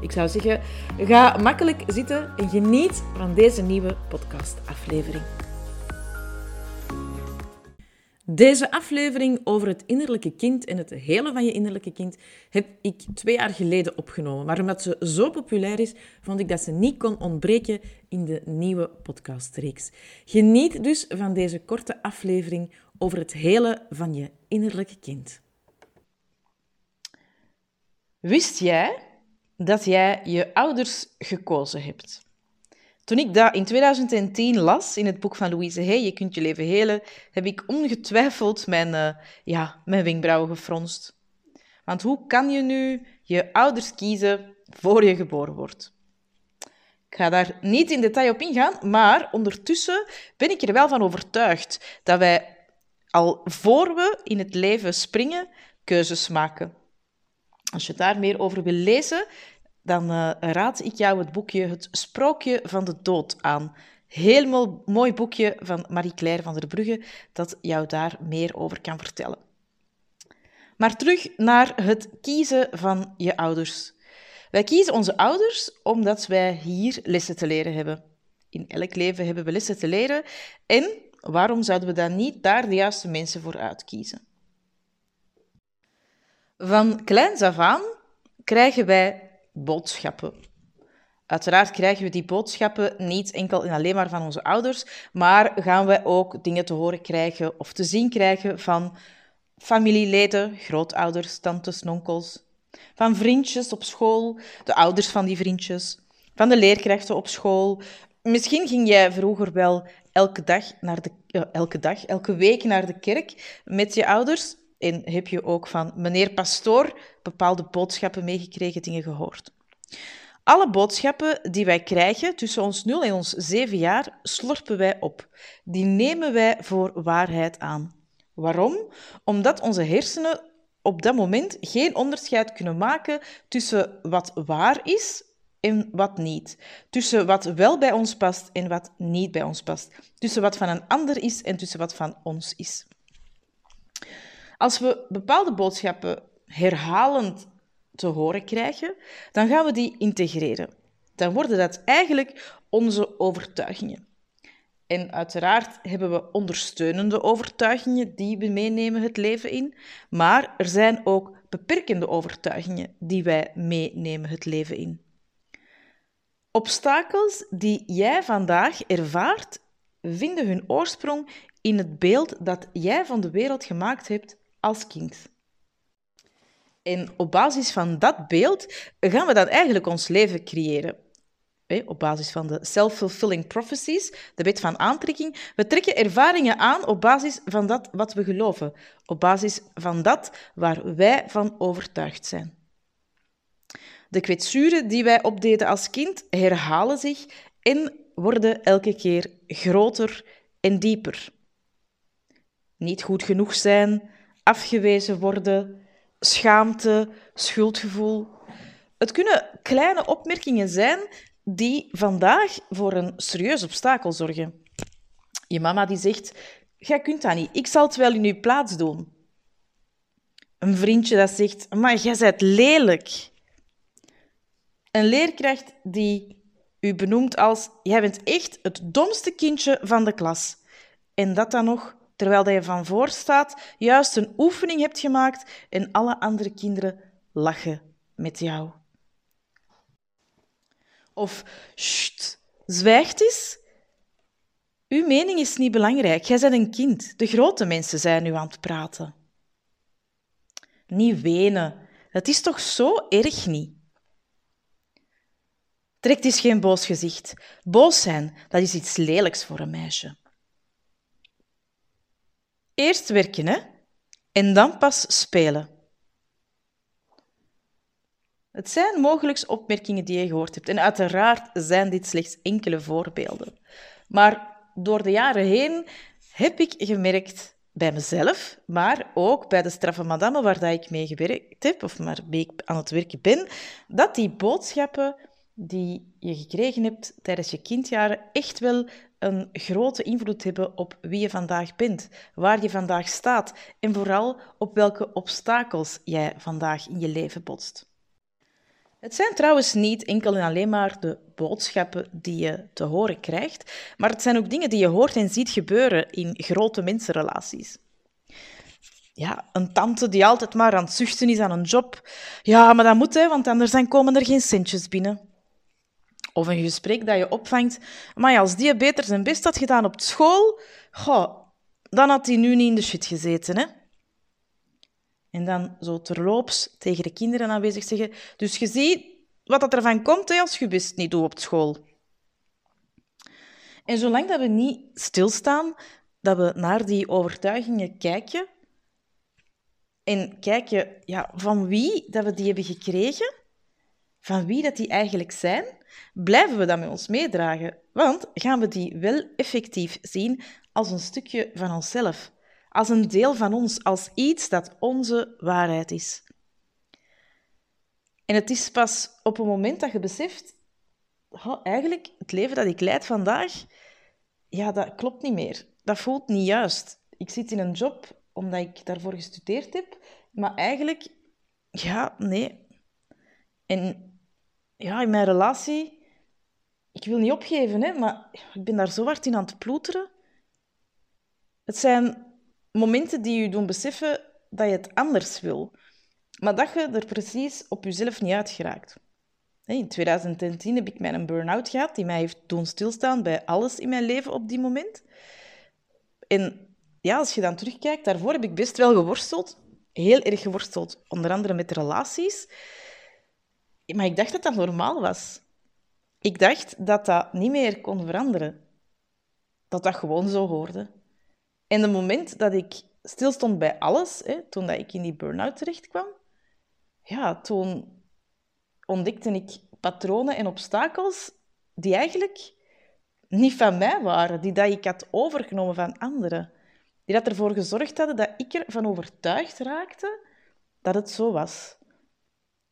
Ik zou zeggen, ga makkelijk zitten en geniet van deze nieuwe podcastaflevering. Deze aflevering over het innerlijke kind en het hele van je innerlijke kind heb ik twee jaar geleden opgenomen. Maar omdat ze zo populair is, vond ik dat ze niet kon ontbreken in de nieuwe podcastreeks. Geniet dus van deze korte aflevering over het hele van je innerlijke kind. Wist jij dat jij je ouders gekozen hebt? Toen ik dat in 2010 las in het boek van Louise Hay, Je kunt je leven helen, heb ik ongetwijfeld mijn, uh, ja, mijn wenkbrauwen gefronst. Want hoe kan je nu je ouders kiezen voor je geboren wordt? Ik ga daar niet in detail op ingaan, maar ondertussen ben ik er wel van overtuigd dat wij al voor we in het leven springen, keuzes maken. Als je daar meer over wil lezen, dan uh, raad ik jou het boekje Het Sprookje van de Dood aan. Heel mooi boekje van Marie-Claire van der Brugge dat jou daar meer over kan vertellen. Maar terug naar het kiezen van je ouders. Wij kiezen onze ouders omdat wij hier lessen te leren hebben. In elk leven hebben we lessen te leren en waarom zouden we dan niet daar de juiste mensen voor uitkiezen? Van kleins af aan krijgen wij boodschappen. Uiteraard krijgen we die boodschappen niet enkel en alleen maar van onze ouders, maar gaan wij ook dingen te horen krijgen of te zien krijgen van familieleden, grootouders, tantes, onkels, van vriendjes op school, de ouders van die vriendjes, van de leerkrachten op school. Misschien ging jij vroeger wel elke dag, naar de, uh, elke, dag elke week naar de kerk met je ouders. En heb je ook van meneer Pastoor bepaalde boodschappen meegekregen, dingen gehoord. Alle boodschappen die wij krijgen tussen ons 0 en ons 7 jaar, slorpen wij op. Die nemen wij voor waarheid aan. Waarom? Omdat onze hersenen op dat moment geen onderscheid kunnen maken tussen wat waar is en wat niet. Tussen wat wel bij ons past en wat niet bij ons past. Tussen wat van een ander is en tussen wat van ons is. Als we bepaalde boodschappen herhalend te horen krijgen, dan gaan we die integreren. Dan worden dat eigenlijk onze overtuigingen. En uiteraard hebben we ondersteunende overtuigingen die we meenemen het leven in, maar er zijn ook beperkende overtuigingen die wij meenemen het leven in. Obstakels die jij vandaag ervaart, vinden hun oorsprong in het beeld dat jij van de wereld gemaakt hebt als kind. En op basis van dat beeld gaan we dan eigenlijk ons leven creëren. Op basis van de self-fulfilling prophecies, de wet van aantrekking. We trekken ervaringen aan op basis van dat wat we geloven, op basis van dat waar wij van overtuigd zijn. De kwetsuren die wij opdeden als kind herhalen zich en worden elke keer groter en dieper. Niet goed genoeg zijn, afgewezen worden, schaamte, schuldgevoel. Het kunnen kleine opmerkingen zijn die vandaag voor een serieus obstakel zorgen. Je mama die zegt, jij kunt dat niet, ik zal het wel in uw plaats doen. Een vriendje dat zegt, maar jij bent lelijk. Een leerkracht die u benoemt als, jij bent echt het domste kindje van de klas. En dat dan nog terwijl je van voor staat, juist een oefening hebt gemaakt en alle andere kinderen lachen met jou. Of, sst, zwijgt eens. Uw mening is niet belangrijk. Jij bent een kind. De grote mensen zijn nu aan het praten. Niet wenen. Het is toch zo erg niet? Trekt eens geen boos gezicht. Boos zijn, dat is iets lelijks voor een meisje. Eerst werken, hè? En dan pas spelen. Het zijn mogelijk opmerkingen die je gehoord hebt. En uiteraard zijn dit slechts enkele voorbeelden. Maar door de jaren heen heb ik gemerkt bij mezelf, maar ook bij de straffe madame waar dat ik mee gewerkt heb, of waarmee ik aan het werken ben, dat die boodschappen die je gekregen hebt tijdens je kindjaren echt wel een grote invloed hebben op wie je vandaag bent, waar je vandaag staat en vooral op welke obstakels jij vandaag in je leven botst. Het zijn trouwens niet enkel en alleen maar de boodschappen die je te horen krijgt, maar het zijn ook dingen die je hoort en ziet gebeuren in grote mensenrelaties. Ja, een tante die altijd maar aan het zuchten is aan een job. Ja, maar dat moet, hè, want anders dan komen er geen centjes binnen. Of een gesprek dat je opvangt. Maar als die beter zijn best had gedaan op school, goh, dan had hij nu niet in de shit gezeten, hè. En dan zo terloops tegen de kinderen aanwezig zeggen. Dus je ziet wat dat ervan komt hè, als je best niet doet op school. En zolang dat we niet stilstaan, dat we naar die overtuigingen kijken en kijken ja, van wie dat we die hebben gekregen, van wie dat die eigenlijk zijn, blijven we dat met ons meedragen. Want gaan we die wel effectief zien als een stukje van onszelf als een deel van ons, als iets dat onze waarheid is. En het is pas op het moment dat je beseft, oh, eigenlijk, het leven dat ik leid vandaag, ja, dat klopt niet meer. Dat voelt niet juist. Ik zit in een job omdat ik daarvoor gestudeerd heb, maar eigenlijk, ja, nee. En ja, in mijn relatie, ik wil niet opgeven, hè, maar ik ben daar zo hard in aan het ploeteren. Het zijn momenten die je doen beseffen dat je het anders wil. Maar dat je er precies op jezelf niet uit geraakt. In 2010 heb ik mijn burn-out gehad, die mij heeft doen stilstaan bij alles in mijn leven op die moment. En ja, als je dan terugkijkt, daarvoor heb ik best wel geworsteld. Heel erg geworsteld, onder andere met relaties. Maar ik dacht dat dat normaal was. Ik dacht dat dat niet meer kon veranderen. Dat dat gewoon zo hoorde. En het moment dat ik stilstond bij alles, hè, toen dat ik in die burn-out terecht kwam, ja, toen ontdekte ik patronen en obstakels die eigenlijk niet van mij waren, die dat ik had overgenomen van anderen. Die dat ervoor gezorgd hadden dat ik ervan overtuigd raakte dat het zo was.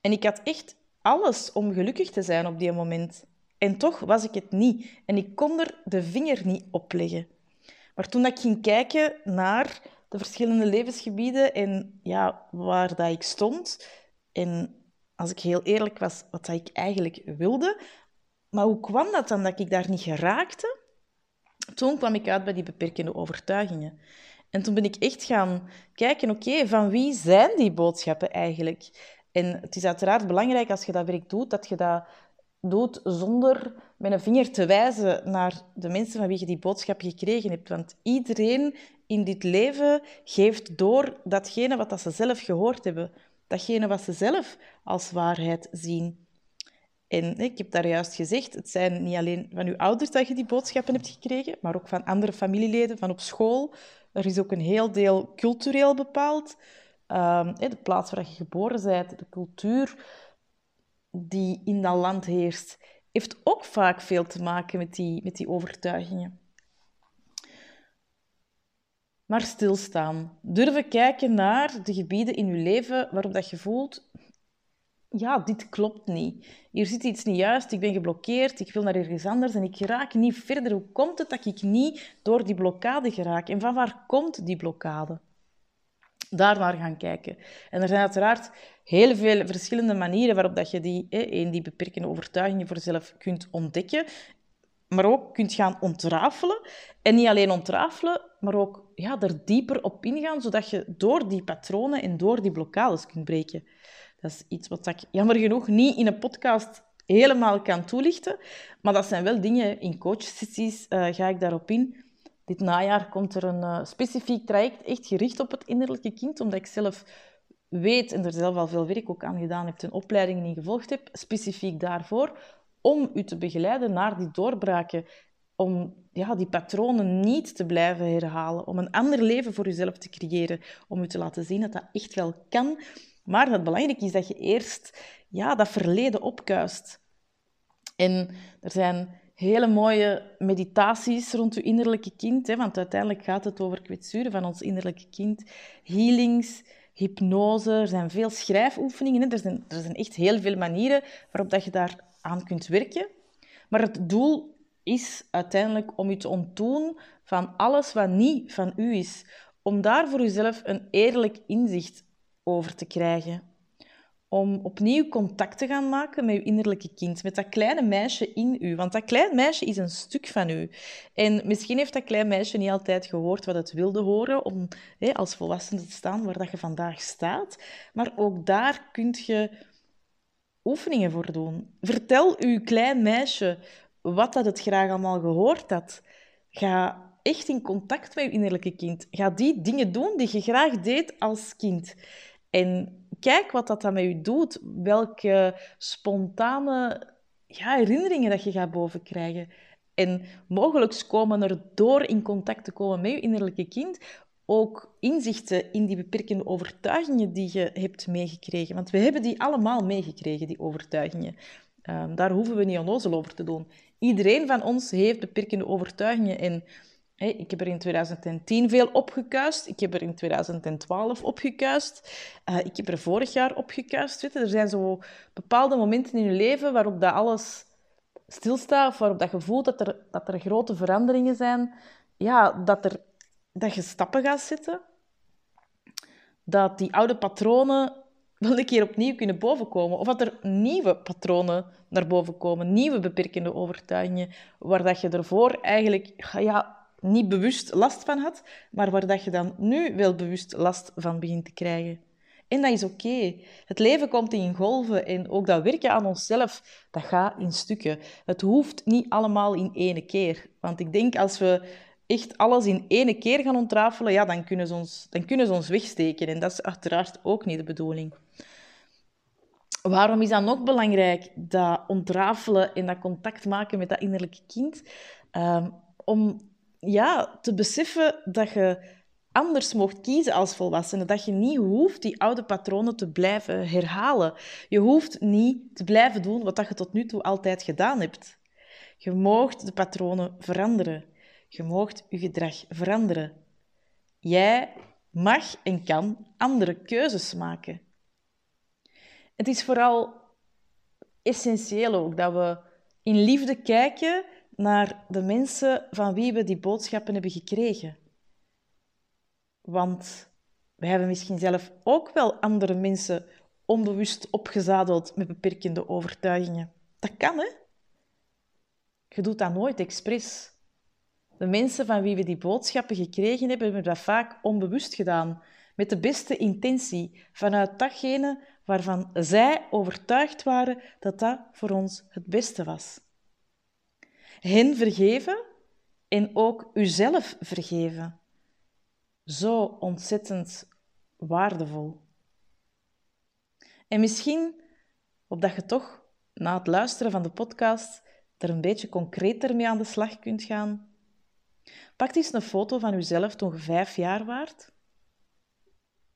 En ik had echt alles om gelukkig te zijn op die moment. En toch was ik het niet. En ik kon er de vinger niet op leggen. Maar toen ik ging kijken naar de verschillende levensgebieden en ja, waar dat ik stond, en als ik heel eerlijk was, wat dat ik eigenlijk wilde, maar hoe kwam dat dan dat ik daar niet geraakte? Toen kwam ik uit bij die beperkende overtuigingen. En toen ben ik echt gaan kijken, oké, van wie zijn die boodschappen eigenlijk? En het is uiteraard belangrijk als je dat werk doet, dat je dat doet zonder met een vinger te wijzen naar de mensen van wie je die boodschap gekregen hebt. Want iedereen in dit leven geeft door datgene wat dat ze zelf gehoord hebben. Datgene wat ze zelf als waarheid zien. En ik heb daar juist gezegd, het zijn niet alleen van uw ouders dat je die boodschappen hebt gekregen, maar ook van andere familieleden, van op school. Er is ook een heel deel cultureel bepaald. Ehm, de plaats waar je geboren bent, de cultuur die in dat land heerst, heeft ook vaak veel te maken met die, met die overtuigingen. Maar stilstaan. Durven kijken naar de gebieden in je leven waarop dat je voelt... Ja, dit klopt niet. Hier zit iets niet juist, ik ben geblokkeerd, ik wil naar ergens anders en ik raak niet verder. Hoe komt het dat ik niet door die blokkade geraak? En van waar komt die blokkade? Daarnaar gaan kijken. En er zijn uiteraard heel veel verschillende manieren waarop dat je die, die beperkende overtuigingen voor jezelf kunt ontdekken, maar ook kunt gaan ontrafelen. En niet alleen ontrafelen, maar ook ja, er dieper op ingaan, zodat je door die patronen en door die blokkades kunt breken. Dat is iets wat ik jammer genoeg niet in een podcast helemaal kan toelichten, maar dat zijn wel dingen in coachsessies, uh, ga ik daarop in. Dit najaar komt er een uh, specifiek traject echt gericht op het innerlijke kind, omdat ik zelf weet en er zelf al veel werk ook aan gedaan heb, een opleiding in gevolgd heb, specifiek daarvoor, om u te begeleiden naar die doorbraken, om ja, die patronen niet te blijven herhalen, om een ander leven voor uzelf te creëren, om u te laten zien dat dat echt wel kan. Maar het belangrijke is dat je eerst ja, dat verleden opkuist. En er zijn hele mooie meditaties rond uw innerlijke kind. Hè, want uiteindelijk gaat het over kwetsuren van ons innerlijke kind. Healings, hypnose, er zijn veel schrijfoefeningen. Hè. Er, zijn, er zijn echt heel veel manieren waarop dat je daar aan kunt werken. Maar het doel is uiteindelijk om je te ontdoen van alles wat niet van u is. Om daar voor uzelf een eerlijk inzicht over te krijgen. Om opnieuw contact te gaan maken met uw innerlijke kind, met dat kleine meisje in u. Want dat kleine meisje is een stuk van u. En misschien heeft dat kleine meisje niet altijd gehoord wat het wilde horen om als volwassene te staan waar dat je vandaag staat. Maar ook daar kun je oefeningen voor doen. Vertel uw klein meisje wat dat het graag allemaal gehoord had. Ga echt in contact met je innerlijke kind. Ga die dingen doen die je graag deed als kind. En kijk wat dat dan met je doet. Welke spontane ja, herinneringen dat je gaat bovenkrijgen. En mogelijk komen er door in contact te komen met je innerlijke kind ook inzichten in die beperkende overtuigingen die je hebt meegekregen. Want we hebben die allemaal meegekregen, die overtuigingen. Um, daar hoeven we niet onnozel over te doen. Iedereen van ons heeft beperkende overtuigingen. En ik heb er in 2010 veel opgekuist. Ik heb er in 2012 opgekuist. Uh, ik heb er vorig jaar opgekuist. Weet je? Er zijn zo bepaalde momenten in je leven waarop dat alles stilstaat. Of waarop dat je voelt dat er, dat er grote veranderingen zijn. Ja, dat, er, dat je stappen gaat zetten. Dat die oude patronen wel een keer opnieuw kunnen bovenkomen. Of dat er nieuwe patronen naar boven komen, nieuwe beperkende overtuigingen, waar dat je ervoor eigenlijk ja, niet bewust last van had, maar waar dat je dan nu wel bewust last van begint te krijgen. En dat is oké. Het leven komt in golven en ook dat werken aan onszelf, dat gaat in stukken. Het hoeft niet allemaal in één keer. Want ik denk als we echt alles in één keer gaan ontrafelen, ja, dan, kunnen ze ons, dan kunnen ze ons wegsteken. En dat is uiteraard ook niet de bedoeling. Waarom is dat nog belangrijk, dat ontrafelen en dat contact maken met dat innerlijke kind? Um, om ja, te beseffen dat je anders mocht kiezen als volwassene. Dat je niet hoeft die oude patronen te blijven herhalen. Je hoeft niet te blijven doen wat je tot nu toe altijd gedaan hebt. Je moogt de patronen veranderen. Je moogt je gedrag veranderen. Jij mag en kan andere keuzes maken. Het is vooral essentieel ook dat we in liefde kijken naar de mensen van wie we die boodschappen hebben gekregen. Want we hebben misschien zelf ook wel andere mensen onbewust opgezadeld met beperkende overtuigingen. Dat kan, hè? Je doet dat nooit expres. De mensen van wie we die boodschappen gekregen hebben, hebben dat vaak onbewust gedaan, met de beste intentie, vanuit datgene waarvan zij overtuigd waren dat dat voor ons het beste was. Hen vergeven en ook uzelf vergeven. Zo ontzettend waardevol. En misschien, opdat je toch na het luisteren van de podcast er een beetje concreter mee aan de slag kunt gaan, pak eens een foto van jezelf toen je vijf jaar waart.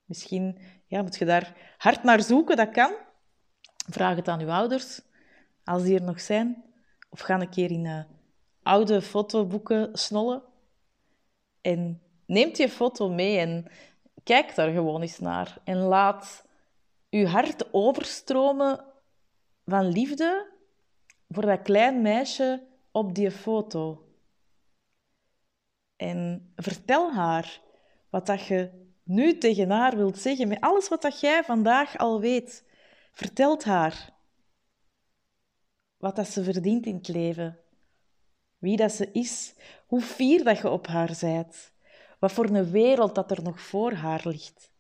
Misschien ja, moet je daar hard naar zoeken, dat kan. Vraag het aan je ouders, als die er nog zijn. Of ga een keer in uh, oude fotoboeken snollen. En neem je foto mee en kijk daar gewoon eens naar. En laat je hart overstromen van liefde voor dat klein meisje op die foto. En vertel haar wat dat je nu tegen haar wilt zeggen, met alles wat dat jij vandaag al weet, vertelt haar wat dat ze verdient in het leven, wie dat ze is, hoe fier dat je op haar zijt, wat voor een wereld dat er nog voor haar ligt.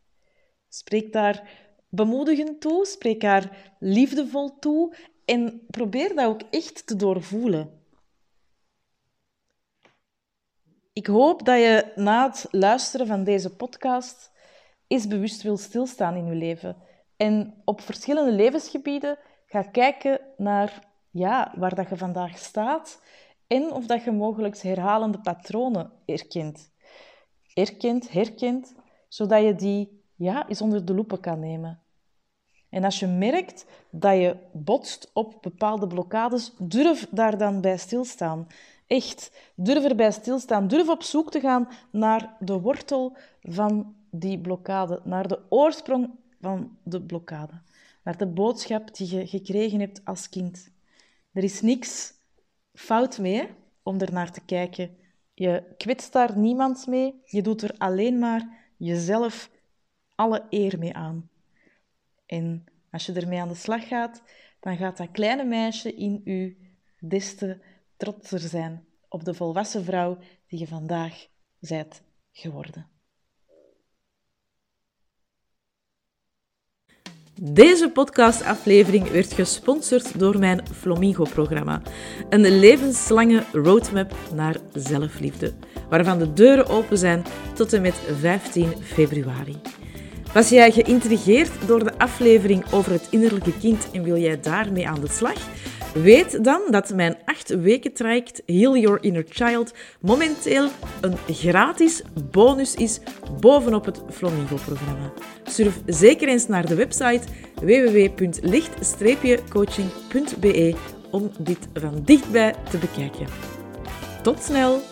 Spreek daar bemoedigend toe, spreek haar liefdevol toe en probeer dat ook echt te doorvoelen. Ik hoop dat je na het luisteren van deze podcast eens bewust wil stilstaan in je leven. En op verschillende levensgebieden ga kijken naar ja, waar dat je vandaag staat en of dat je mogelijk herhalende patronen erkent. Erkent, herkent, zodat je die ja, eens onder de loepen kan nemen. En als je merkt dat je botst op bepaalde blokkades, durf daar dan bij stilstaan. Echt, durf erbij stilstaan. Durf op zoek te gaan naar de wortel van die blokkade, naar de oorsprong van de blokkade, naar de boodschap die je gekregen hebt als kind. Er is niks fout mee om er naar te kijken. Je kwetst daar niemand mee, je doet er alleen maar jezelf alle eer mee aan. En als je ermee aan de slag gaat, dan gaat dat kleine meisje in u des te trotser zijn op de volwassen vrouw die je vandaag bent geworden. Deze podcastaflevering werd gesponsord door mijn Flamingo-programma. Een levenslange roadmap naar zelfliefde, waarvan de deuren open zijn tot en met 15 februari. Was jij geïntrigeerd door de aflevering over het innerlijke kind en wil jij daarmee aan de slag? Weet dan dat mijn 8 weken traject Heal Your Inner Child momenteel een gratis bonus is bovenop het Flamingo-programma. Surf zeker eens naar de website www.licht-coaching.be om dit van dichtbij te bekijken. Tot snel!